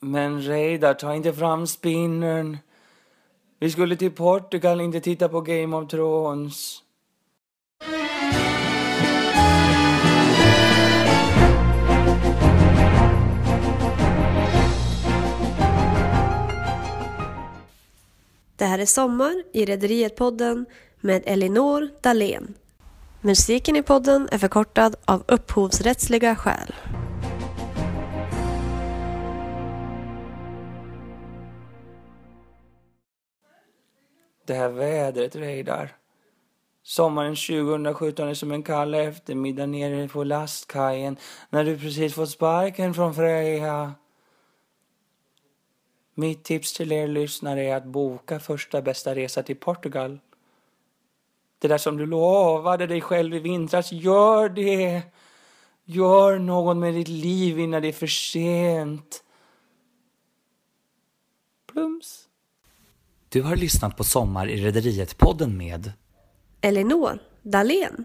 Men Reidar, ta inte fram spinnern. Vi skulle till Portugal, inte titta på Game of Thrones. Det här är Sommar i Rederiet-podden med Elinor Dahlén. Musiken i podden är förkortad av upphovsrättsliga skäl. Det här vädret, Reidar. Sommaren 2017 är som en kall eftermiddag nere på lastkajen när du precis fått sparken från Freja. Mitt tips till er lyssnare är att boka första bästa resa till Portugal. Det där som du lovade dig själv i vintras, gör det! Gör något med ditt liv innan det är för sent. Plums. Du har lyssnat på Sommar i Rederiet-podden med Elinor Dahlén.